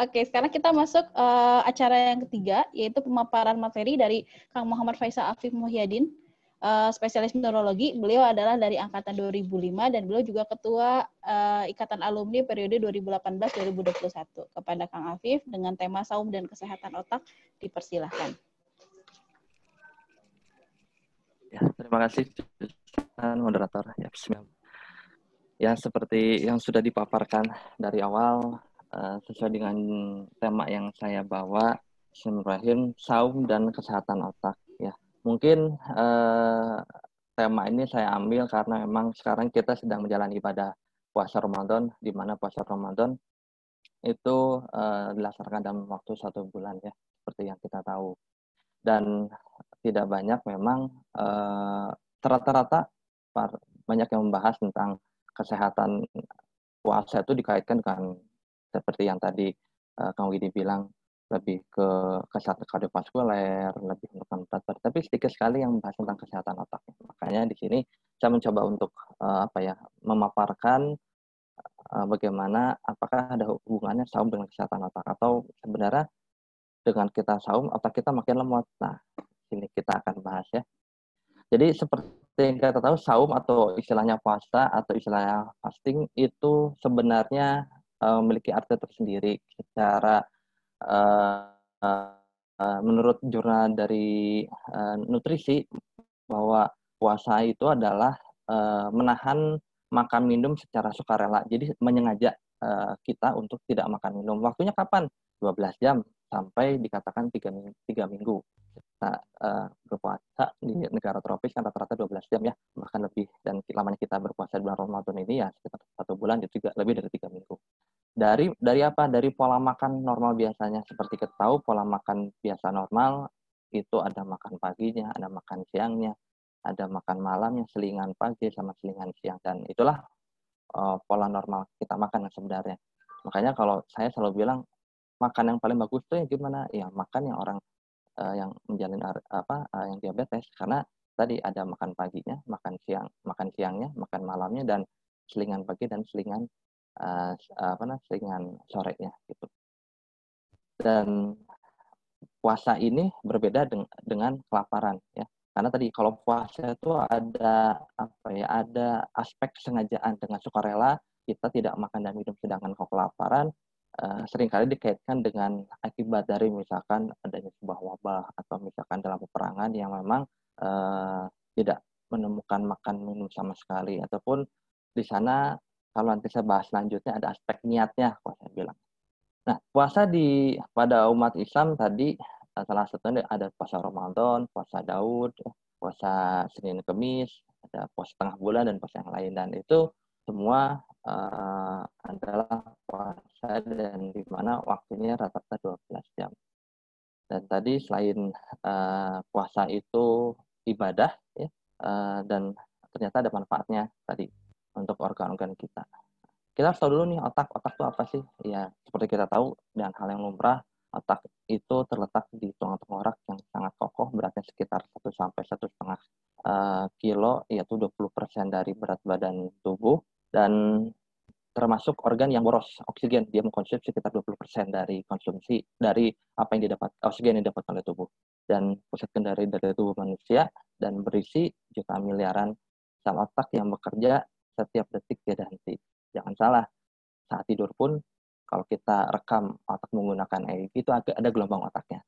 Oke, sekarang kita masuk uh, acara yang ketiga, yaitu pemaparan materi dari Kang Muhammad Faisal Afif Muhyadin, uh, spesialis neurologi. Beliau adalah dari angkatan 2005 dan beliau juga ketua uh, Ikatan Alumni periode 2018-2021. Kepada Kang Afif dengan tema saum dan kesehatan otak, dipersilahkan. Ya, terima kasih moderator. Ya. Ya, seperti yang sudah dipaparkan dari awal, uh, sesuai dengan tema yang saya bawa, Bismillahirrahmanirrahim, saum dan kesehatan otak. Ya, mungkin uh, tema ini saya ambil karena memang sekarang kita sedang menjalani ibadah puasa Ramadan, di mana puasa Ramadan itu uh, dilaksanakan dalam waktu satu bulan ya, seperti yang kita tahu. Dan tidak banyak memang rata-rata banyak yang membahas tentang kesehatan puasa itu dikaitkan dengan seperti yang tadi uh, Kang Widi bilang lebih ke kesehatan kardiovaskuler, lebih menekan badan. Tapi sedikit sekali yang membahas tentang kesehatan otak. Makanya di sini saya mencoba untuk uh, apa ya memaparkan uh, bagaimana apakah ada hubungannya saum dengan kesehatan otak atau sebenarnya dengan kita saum otak kita makin lemot. Nah, ini kita akan bahas ya. Jadi seperti yang kita tahu saum atau istilahnya puasa atau istilahnya fasting itu sebenarnya uh, memiliki arti tersendiri secara uh, uh, menurut jurnal dari uh, nutrisi bahwa puasa itu adalah uh, menahan makan minum secara sukarela. Jadi menyengaja uh, kita untuk tidak makan minum. Waktunya kapan? 12 jam sampai dikatakan 3 minggu. 3 minggu. Kita uh, berpuasa di negara tropis kan rata-rata 12 jam ya bahkan lebih dan lamanya kita berpuasa di bulan Ramadan ini ya sekitar satu bulan itu juga lebih dari tiga minggu. Dari dari apa? Dari pola makan normal biasanya seperti kita tahu pola makan biasa normal itu ada makan paginya ada makan siangnya ada makan malamnya selingan pagi sama selingan siang dan itulah uh, pola normal kita makan yang sebenarnya. Makanya kalau saya selalu bilang makan yang paling bagus tuh yang gimana ya makan yang orang uh, yang menjalin apa uh, yang diabetes karena tadi ada makan paginya, makan siang, makan siangnya, makan malamnya dan selingan pagi dan selingan uh, apa nah, selingan sorenya gitu. Dan puasa ini berbeda dengan, dengan kelaparan ya. Karena tadi kalau puasa itu ada apa ya, ada aspek kesengajaan dengan sukarela kita tidak makan dan minum sedangkan kalau kelaparan uh, sering kali dikaitkan dengan akibat dari misalkan adanya sebuah wabah atau misalkan dalam peperangan yang memang uh, tidak menemukan makan minum sama sekali ataupun di sana kalau nanti saya bahas selanjutnya ada aspek niatnya kalau saya bilang. Nah puasa di pada umat Islam tadi eh, salah satunya ada puasa Ramadan, puasa Daud, puasa Senin Kemis, ada puasa tengah bulan dan puasa yang lain dan itu semua uh, adalah puasa dan di mana waktunya rata-rata 12 jam. Dan tadi selain uh, puasa itu ibadah ya uh, dan ternyata ada manfaatnya tadi untuk organ-organ kita. Kita harus tahu dulu nih otak otak itu apa sih? Ya seperti kita tahu dan hal yang lumrah otak itu terletak di tulang tengkorak yang sangat kokoh beratnya sekitar 1 sampai satu setengah kilo yaitu 20% dari berat badan tubuh dan termasuk organ yang boros oksigen. Dia mengkonsumsi sekitar 20% dari konsumsi dari apa yang didapat oksigen yang didapat oleh tubuh. Dan pusat kendali dari tubuh manusia dan berisi juta miliaran sel otak yang bekerja setiap detik tiada henti jangan salah saat tidur pun kalau kita rekam otak menggunakan EEG itu ada gelombang otaknya.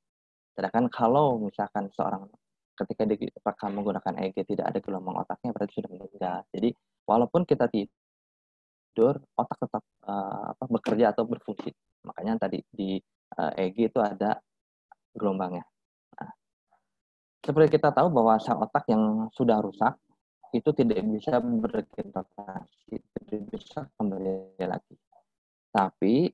Sedangkan kalau misalkan seorang ketika direkam menggunakan EEG tidak ada gelombang otaknya berarti sudah meninggal. Jadi walaupun kita tidur tidur, otak tetap uh, apa, bekerja atau berfungsi. Makanya tadi di uh, eh, EEG itu ada gelombangnya. Nah, seperti kita tahu bahwa sel otak yang sudah rusak itu tidak bisa beregenerasi, tidak bisa kembali lagi. Tapi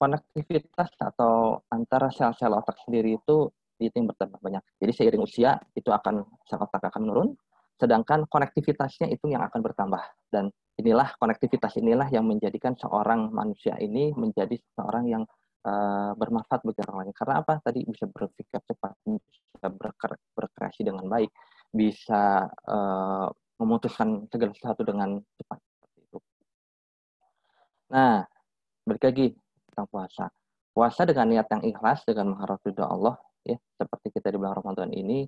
konektivitas atau antara sel-sel otak sendiri itu itu yang bertambah banyak. Jadi seiring usia itu akan sel otak akan menurun, sedangkan konektivitasnya itu yang akan bertambah. Dan inilah konektivitas inilah yang menjadikan seorang manusia ini menjadi seorang yang uh, bermanfaat bagi orang lain. Karena apa? Tadi bisa berpikir cepat bisa berkreasi dengan baik bisa uh, memutuskan segala sesuatu dengan cepat. Itu. Nah balik lagi tentang puasa. Puasa dengan niat yang ikhlas dengan mengharap ridho Allah ya seperti kita di bulan Ramadan ini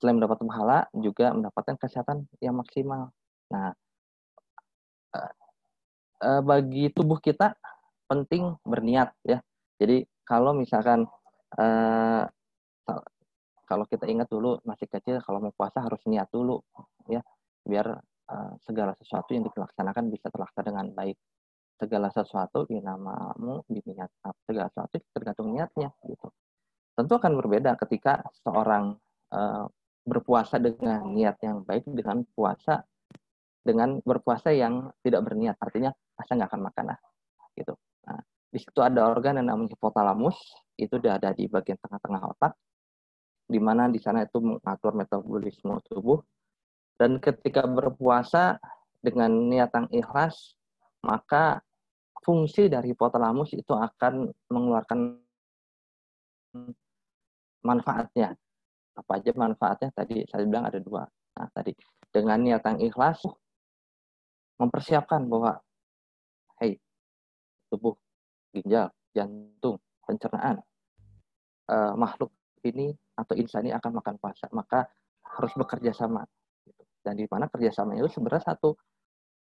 selain mendapat pahala juga mendapatkan kesehatan yang maksimal. Nah, uh, uh, bagi tubuh kita penting berniat ya. Jadi kalau misalkan uh, kalau kita ingat dulu masih kecil kalau mau puasa harus niat dulu ya biar segala sesuatu yang dilaksanakan bisa terlaksana dengan baik segala sesuatu di namamu diniat segala sesuatu tergantung niatnya gitu tentu akan berbeda ketika seorang berpuasa dengan niat yang baik dengan puasa dengan berpuasa yang tidak berniat. Artinya asa nggak akan makan lah gitu. Nah, di situ ada organ yang namanya hipotalamus itu sudah ada di bagian tengah-tengah otak di mana di sana itu mengatur metabolisme tubuh. Dan ketika berpuasa dengan niat yang ikhlas maka fungsi dari hipotalamus itu akan mengeluarkan manfaatnya. Apa aja manfaatnya? Tadi saya bilang ada dua. Nah, tadi dengan niat yang ikhlas mempersiapkan bahwa hey, tubuh, ginjal, jantung, pencernaan uh, makhluk ini atau insan ini akan makan puasa, maka harus bekerja sama. Dan di mana kerjasama itu sebenarnya satu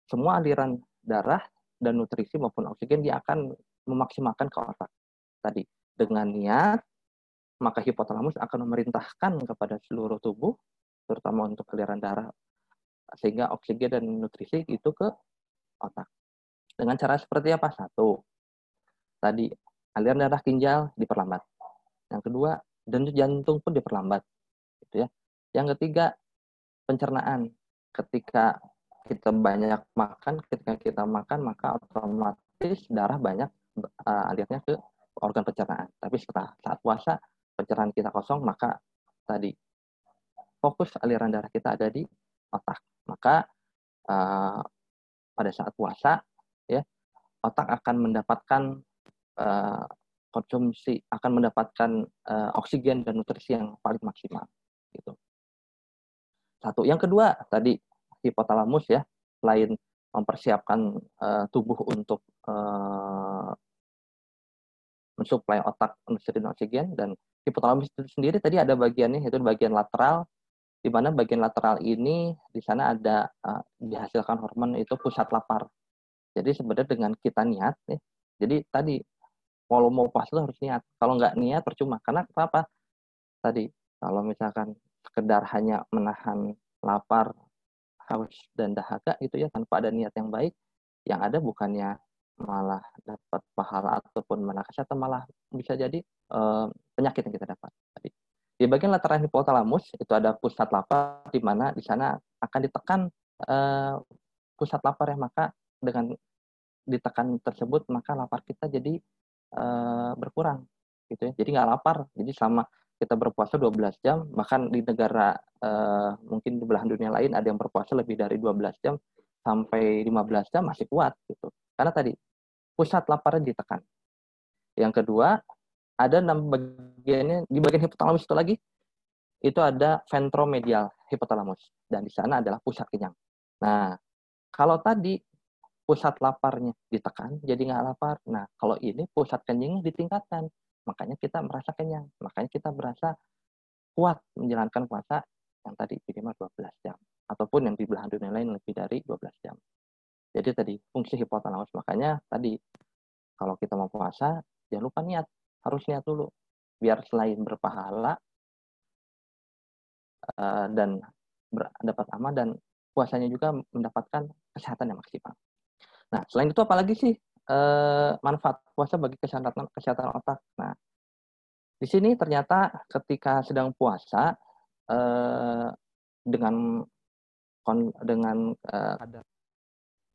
semua aliran darah dan nutrisi maupun oksigen dia akan memaksimalkan ke otak. Tadi dengan niat maka hipotalamus akan memerintahkan kepada seluruh tubuh terutama untuk aliran darah sehingga oksigen dan nutrisi itu ke otak. Dengan cara seperti apa? Satu, tadi aliran darah ginjal diperlambat. Yang kedua, dan jantung pun diperlambat. Gitu ya. Yang ketiga, pencernaan. Ketika kita banyak makan, ketika kita makan maka otomatis darah banyak uh, alirnya ke organ pencernaan. Tapi setelah saat puasa pencernaan kita kosong maka tadi fokus aliran darah kita ada di otak. Maka uh, pada saat puasa ya otak akan mendapatkan uh, konsumsi akan mendapatkan uh, oksigen dan nutrisi yang paling maksimal gitu. Satu. Yang kedua tadi hipotalamus ya, selain mempersiapkan uh, tubuh untuk uh, mensuplai otak nutrisi oksigen dan hipotalamus itu sendiri tadi ada bagiannya yaitu bagian lateral di mana bagian lateral ini di sana ada uh, dihasilkan hormon itu pusat lapar. Jadi sebenarnya dengan kita niat ya, jadi tadi kalau mau puasa harus niat. Kalau nggak niat percuma. Karena apa? Tadi kalau misalkan sekedar hanya menahan lapar haus dan dahaga itu ya tanpa ada niat yang baik yang ada bukannya malah dapat pahala ataupun malah kesehatan malah bisa jadi uh, penyakit yang kita dapat. Tadi di bagian lateral hipotalamus itu ada pusat lapar di mana di sana akan ditekan uh, pusat lapar ya maka dengan ditekan tersebut maka lapar kita jadi uh, berkurang gitu ya. Jadi nggak lapar. Jadi selama kita berpuasa 12 jam, bahkan di negara mungkin di belahan dunia lain ada yang berpuasa lebih dari 12 jam sampai 15 jam masih kuat gitu. Karena tadi pusat laparnya ditekan. Yang kedua, ada enam bagiannya di bagian hipotalamus itu lagi itu ada ventromedial hipotalamus dan di sana adalah pusat kenyang. Nah, kalau tadi pusat laparnya ditekan jadi nggak lapar. Nah, kalau ini pusat kenyangnya ditingkatkan makanya kita merasa kenyang makanya kita merasa kuat menjalankan puasa yang tadi minimal 12 jam ataupun yang di belahan dunia lain lebih dari 12 jam jadi tadi fungsi hipotalamus makanya tadi kalau kita mau puasa jangan lupa niat harus niat dulu biar selain berpahala uh, dan dapat amal dan puasanya juga mendapatkan kesehatan yang maksimal. Nah, selain itu apalagi sih eh, manfaat puasa bagi kesehatan kesehatan otak. Nah, di sini ternyata ketika sedang puasa eh, dengan dengan eh,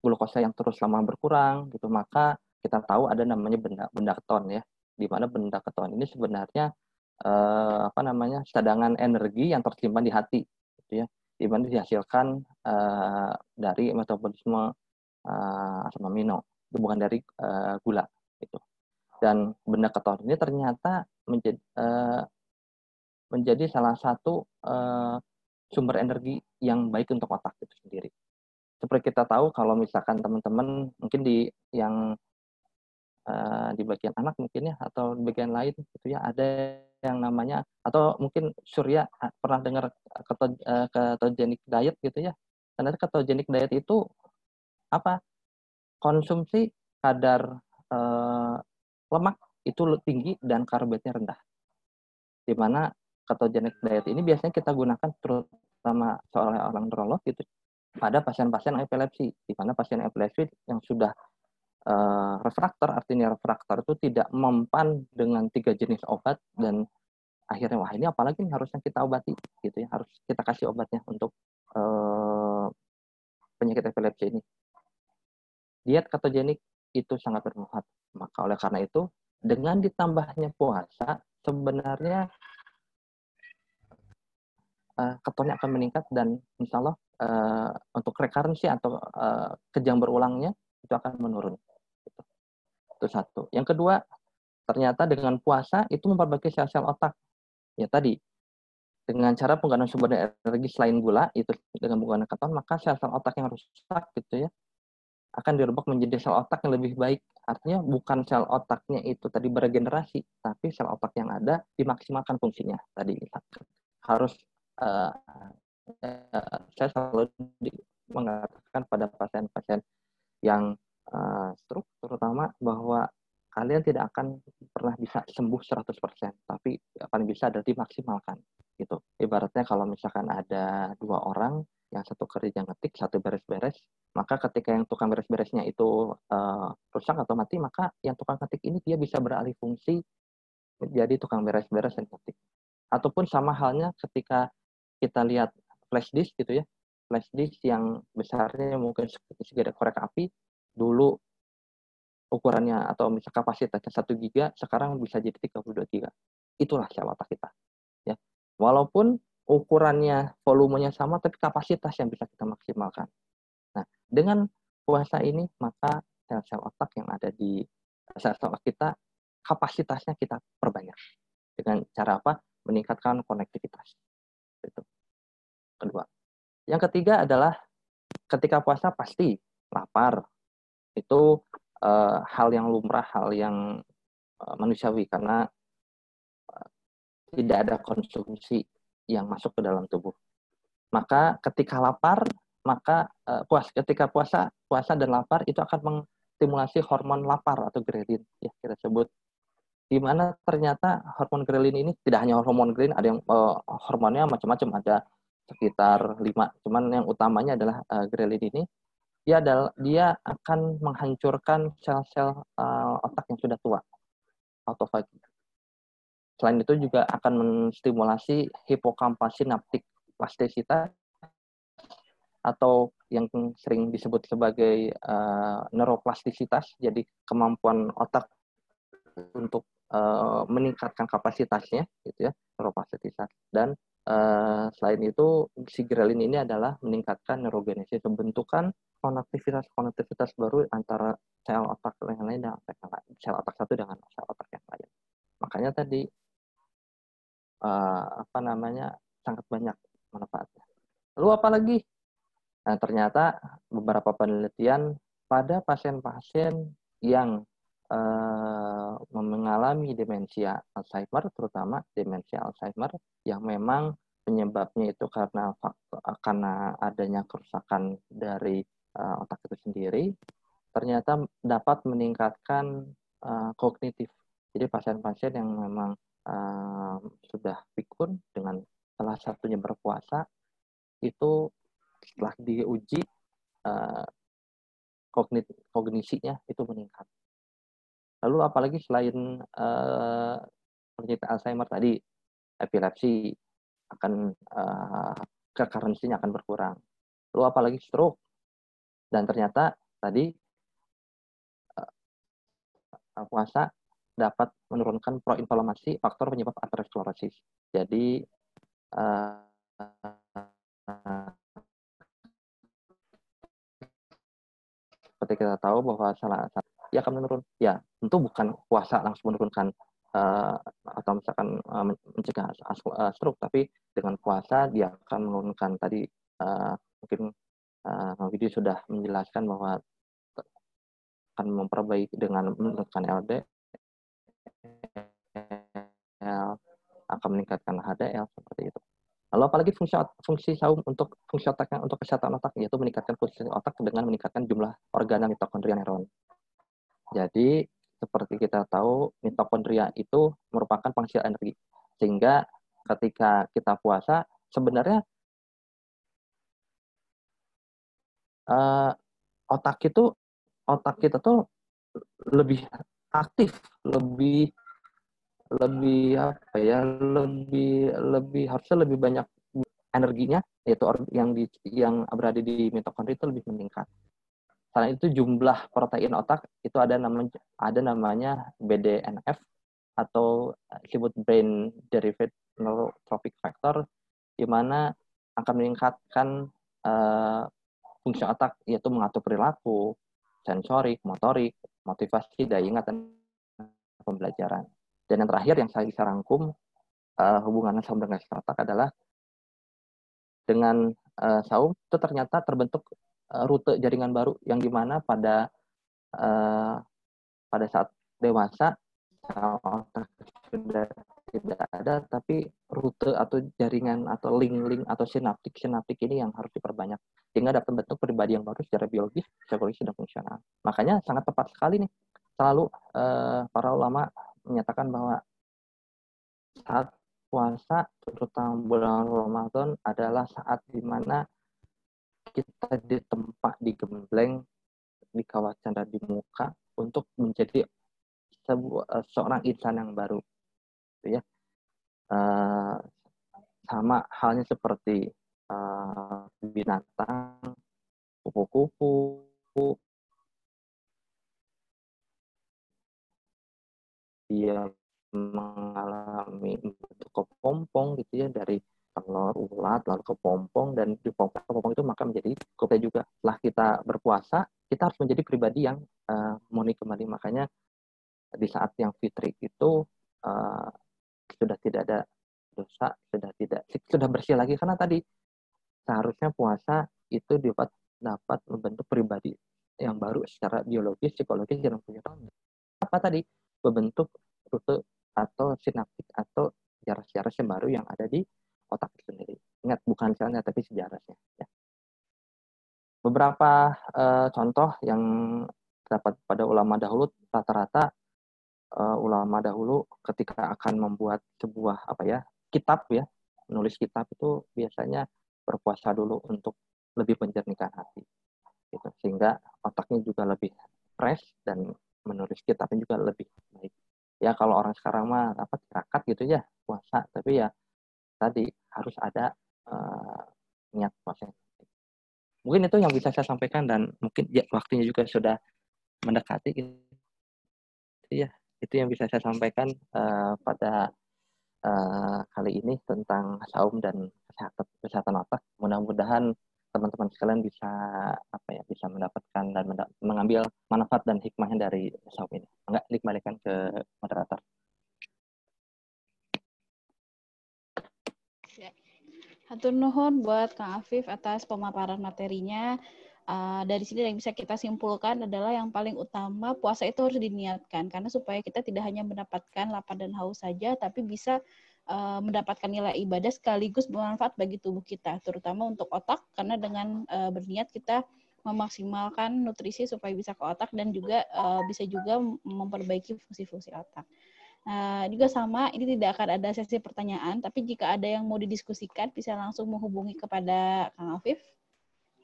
glukosa yang terus lama berkurang gitu, maka kita tahu ada namanya benda benda keton ya, di mana benda keton ini sebenarnya eh, apa namanya cadangan energi yang tersimpan di hati, gitu ya, di mana dihasilkan eh, dari metabolisme eh, asam amino. Bukan dari uh, gula itu dan benda keton ini ternyata menjadi uh, menjadi salah satu uh, sumber energi yang baik untuk otak itu sendiri. Seperti kita tahu kalau misalkan teman-teman mungkin di yang uh, di bagian anak mungkin ya atau di bagian lain gitu ya ada yang namanya atau mungkin Surya pernah dengar keto, uh, ketogenic diet gitu ya. Karena ketogenic diet itu apa? Konsumsi kadar uh, lemak itu tinggi dan karbohidratnya rendah. Di mana ketogenic diet ini biasanya kita gunakan terutama oleh orang neurolog gitu pada pasien-pasien epilepsi, di mana pasien epilepsi yang sudah uh, refraktor, artinya refraktor itu tidak mempan dengan tiga jenis obat dan akhirnya wah ini apalagi yang harusnya kita obati gitu ya, harus kita kasih obatnya untuk uh, penyakit epilepsi ini. Diet ketogenik itu sangat bermanfaat. Maka oleh karena itu dengan ditambahnya puasa sebenarnya uh, ketonnya akan meningkat dan insya Allah uh, untuk recurrency atau uh, kejang berulangnya itu akan menurun. Itu. satu. Yang kedua, ternyata dengan puasa itu memperbaiki sel-sel otak. Ya tadi, dengan cara penggunaan sumber energi selain gula, itu dengan menggunakan keton, maka sel-sel otak yang rusak gitu ya, akan dirubah menjadi sel otak yang lebih baik. Artinya bukan sel otaknya itu tadi beregenerasi, tapi sel otak yang ada dimaksimalkan fungsinya. Tadi harus uh, saya selalu mengatakan pada pasien-pasien yang uh, stroke terutama bahwa kalian tidak akan pernah bisa sembuh 100%, tapi akan bisa ada dimaksimalkan gitu. Ibaratnya kalau misalkan ada dua orang yang satu kerja ngetik, satu beres-beres, maka ketika yang tukang beres-beresnya itu uh, rusak atau mati, maka yang tukang ngetik ini dia bisa beralih fungsi menjadi tukang beres-beres dan ngetik. Ataupun sama halnya ketika kita lihat flash disk gitu ya, flash disk yang besarnya mungkin segede korek api, dulu ukurannya atau misal kapasitasnya 1 giga, sekarang bisa jadi 32 giga. Itulah otak kita. Ya. Walaupun ukurannya, volumenya sama, tapi kapasitas yang bisa kita maksimalkan. Nah, dengan puasa ini, maka sel-sel otak yang ada di sel-sel otak kita, kapasitasnya kita perbanyak. Dengan cara apa? Meningkatkan konektivitas. Itu. Kedua. Yang ketiga adalah ketika puasa pasti lapar. Itu uh, hal yang lumrah, hal yang uh, manusiawi karena uh, tidak ada konsumsi yang masuk ke dalam tubuh. Maka ketika lapar, maka uh, puas ketika puasa, puasa dan lapar itu akan menstimulasi hormon lapar atau grelin ya kita sebut di mana ternyata hormon grelin ini tidak hanya hormon grelin, ada yang uh, hormonnya macam-macam, ada sekitar lima. Cuman yang utamanya adalah uh, grelin ini. Dia adalah dia akan menghancurkan sel-sel uh, otak yang sudah tua, autofagi. Selain itu juga akan menstimulasi hipokampa sinaptik plastisitas atau yang sering disebut sebagai uh, neuroplastisitas, jadi kemampuan otak untuk uh, meningkatkan kapasitasnya, gitu ya, neuroplastisitas. Dan Uh, selain itu, si grelin ini adalah meningkatkan neurogenesis, pembentukan konektivitas-konektivitas baru antara sel otak yang lain dan sel otak satu dengan sel otak yang lain. Makanya tadi uh, apa namanya sangat banyak manfaatnya. Lalu apa lagi? Nah, ternyata beberapa penelitian pada pasien-pasien yang uh, mengalami demensia Alzheimer, terutama demensia Alzheimer yang memang penyebabnya itu karena karena adanya kerusakan dari uh, otak itu sendiri, ternyata dapat meningkatkan uh, kognitif. Jadi pasien-pasien yang memang uh, sudah pikun dengan salah satunya berpuasa itu setelah diuji uh, kognisinya itu meningkat. Lalu apalagi selain uh, penyakit Alzheimer tadi, epilepsi akan uh, kekarensinya akan berkurang. Lalu apalagi stroke. Dan ternyata tadi uh, puasa dapat menurunkan proinflamasi faktor penyebab aterosklerosis. Jadi uh, seperti kita tahu bahwa salah satu dia akan menurun. Ya, tentu bukan puasa langsung menurunkan uh, atau misalkan uh, mencegah uh, stroke, tapi dengan puasa dia akan menurunkan tadi uh, mungkin uh, video sudah menjelaskan bahwa akan memperbaiki dengan menurunkan LDL, akan meningkatkan HDL seperti itu. Lalu apalagi fungsi fungsi saum untuk fungsi otaknya untuk kesehatan otak yaitu meningkatkan fungsi otak dengan meningkatkan jumlah organ mitokondria neuron. Jadi seperti kita tahu mitokondria itu merupakan penghasil energi. Sehingga ketika kita puasa sebenarnya uh, otak itu otak kita tuh lebih aktif, lebih lebih apa ya lebih lebih harusnya lebih banyak energinya yaitu yang di yang berada di mitokondria itu lebih meningkat. Selain itu jumlah protein otak itu ada namanya ada namanya BDNF atau disebut brain derived neurotrophic factor di mana akan meningkatkan uh, fungsi otak yaitu mengatur perilaku, sensorik, motorik, motivasi, daya ingat dan pembelajaran. Dan yang terakhir yang saya bisa rangkum uh, hubungan saum dengan otak adalah dengan uh, saum itu ternyata terbentuk rute jaringan baru yang di mana pada uh, pada saat dewasa otak sudah tidak ada tapi rute atau jaringan atau link-link atau sinaptik sinaptik ini yang harus diperbanyak sehingga dapat bentuk pribadi yang baru secara biologis, psikologis dan fungsional. Makanya sangat tepat sekali nih selalu uh, para ulama menyatakan bahwa saat puasa, terutama bulan Ramadan, adalah saat di mana kita ditempa, digembleng, di kawasan dan di muka untuk menjadi sebuah, uh, seorang insan yang baru. Gitu ya. Uh, sama halnya seperti uh, binatang, kupu-kupu, dia mengalami bentuk kepompong gitu ya dari telur ulat lalu kepompong dan di kepompong itu maka menjadi kopi juga. Setelah kita berpuasa kita harus menjadi pribadi yang uh, murni kembali. Makanya di saat yang fitri itu uh, sudah tidak ada dosa sudah tidak sudah bersih lagi. Karena tadi seharusnya puasa itu dapat dapat membentuk pribadi yang baru secara biologis psikologis dan punya apa tadi? Membentuk rute atau sinaptik atau jarak-jarak yang baru yang ada di otak itu sendiri. Ingat, bukan selnya tapi sejarahnya. Ya. Beberapa uh, contoh yang terdapat pada ulama dahulu, rata-rata uh, ulama dahulu ketika akan membuat sebuah apa ya kitab ya, menulis kitab itu biasanya berpuasa dulu untuk lebih menjernihkan hati. Gitu. Sehingga otaknya juga lebih fresh dan menulis kitabnya juga lebih baik ya kalau orang sekarang mah apa gitu ya puasa tapi ya tadi harus ada uh, niat puasa mungkin itu yang bisa saya sampaikan dan mungkin ya waktunya juga sudah mendekati. Gitu ya itu yang bisa saya sampaikan uh, pada uh, kali ini tentang saum dan kesehatan kesehatan otak mudah-mudahan teman-teman sekalian bisa apa ya bisa mendapatkan dan mengambil manfaat dan hikmahnya dari saum ini. Enggak dikembalikan ke moderator. Ya. Hatur nuhun buat Kang Afif atas pemaparan materinya. Uh, dari sini yang bisa kita simpulkan adalah yang paling utama puasa itu harus diniatkan karena supaya kita tidak hanya mendapatkan lapar dan haus saja tapi bisa uh, mendapatkan nilai ibadah sekaligus bermanfaat bagi tubuh kita, terutama untuk otak, karena dengan uh, berniat kita memaksimalkan nutrisi supaya bisa ke otak dan juga uh, bisa juga memperbaiki fungsi-fungsi otak. Uh, juga sama, ini tidak akan ada sesi pertanyaan, tapi jika ada yang mau didiskusikan bisa langsung menghubungi kepada Kang Afif,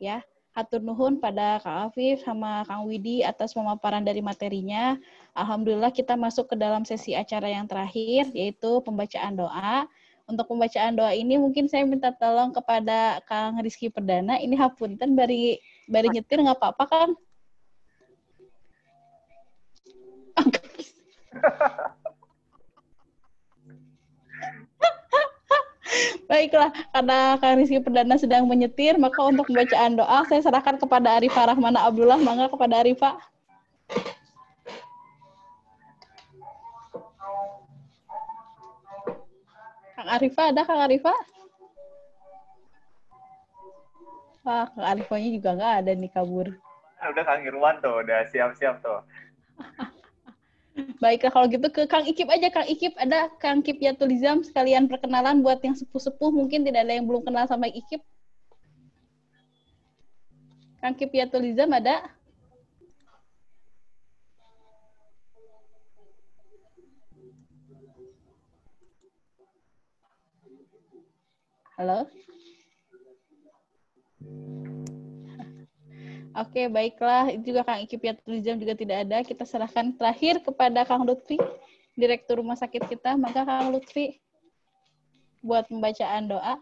ya hatur nuhun pada Kang Afif sama Kang Widi atas pemaparan dari materinya. Alhamdulillah kita masuk ke dalam sesi acara yang terakhir yaitu pembacaan doa. Untuk pembacaan doa ini mungkin saya minta tolong kepada Kang Rizky Perdana. Ini hapunten bari bari nyetir nggak apa-apa Kang? Baiklah, karena Kang Rizky Perdana sedang menyetir, maka untuk pembacaan doa saya serahkan kepada Arifah Rahmana Abdullah. Mangga kepada Arifah. Kang Arifah, ada Kang Arifah? Wah, Kang Arifahnya juga nggak ada nih kabur. udah Kang Irwan tuh, udah siap-siap tuh. Baiklah kalau gitu ke Kang Ikip aja Kang Ikip ada Kang Kip Yatulizam sekalian perkenalan buat yang sepuh-sepuh mungkin tidak ada yang belum kenal sama Ikip. Kang Kip Yatulizam ada? Halo? Oke, baiklah. Itu juga Kang Iki Piatulizam juga tidak ada. Kita serahkan terakhir kepada Kang Lutfi, Direktur Rumah Sakit kita. Maka Kang Lutfi buat pembacaan doa.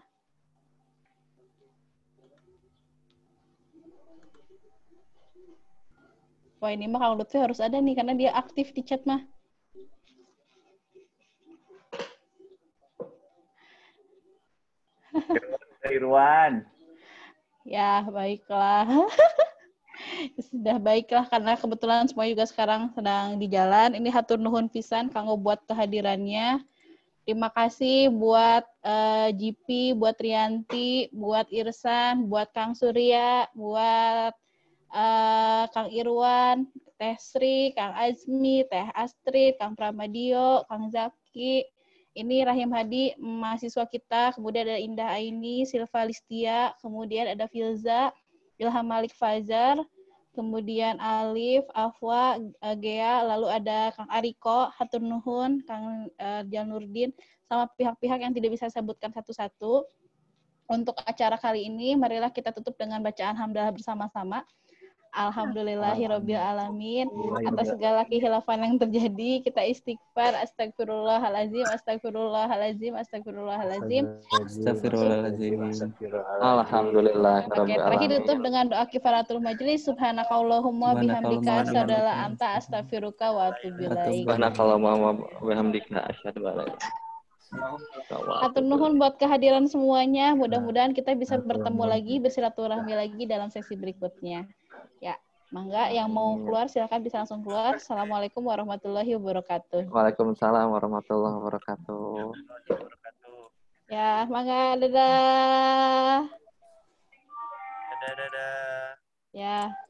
Wah ini mah Kang Lutfi harus ada nih, karena dia aktif di chat mah. Irwan. Ya, baiklah. Sudah baiklah karena kebetulan semua juga sekarang sedang di jalan. Ini hatur nuhun pisan kanggo buat kehadirannya. Terima kasih buat uh, eh, GP, buat Rianti, buat Irsan, buat Kang Surya, buat uh, Kang Irwan, Teh Sri, Kang Azmi, Teh Astrid, Kang Pramadio, Kang Zaki. Ini Rahim Hadi, mahasiswa kita. Kemudian ada Indah Aini, Silva Listia, kemudian ada Filza, Ilham Malik Fajar, kemudian Alif, Afwa, Gea, lalu ada Kang Ariko, Hatur Nuhun, Kang Janurdin, sama pihak-pihak yang tidak bisa saya sebutkan satu-satu. Untuk acara kali ini, marilah kita tutup dengan bacaan hamdalah bersama-sama. Alhamdulillahirabbil alamin. Atas segala kehilafan yang terjadi kita istighfar. Astagfirullahalazim astagfirullahalazim astagfirullahalazim astagfirullahalazim alhamdulillah Oke, terakhir tutup dengan doa kifaratul majlis. Subhanakallahumma bihamdika asyhadalla anta astaghfiruka wa atubu ilaik. subhanakallahumma bihamdika asyhadu an Atur nuhun buat kehadiran semuanya. Mudah-mudahan kita bisa bertemu lagi, bersilaturahmi lagi dalam sesi berikutnya. Ya, mangga yang mau keluar silakan bisa langsung keluar. Assalamualaikum warahmatullahi wabarakatuh. Waalaikumsalam warahmatullahi wabarakatuh. Ya, mangga dadah. Dadah dadah.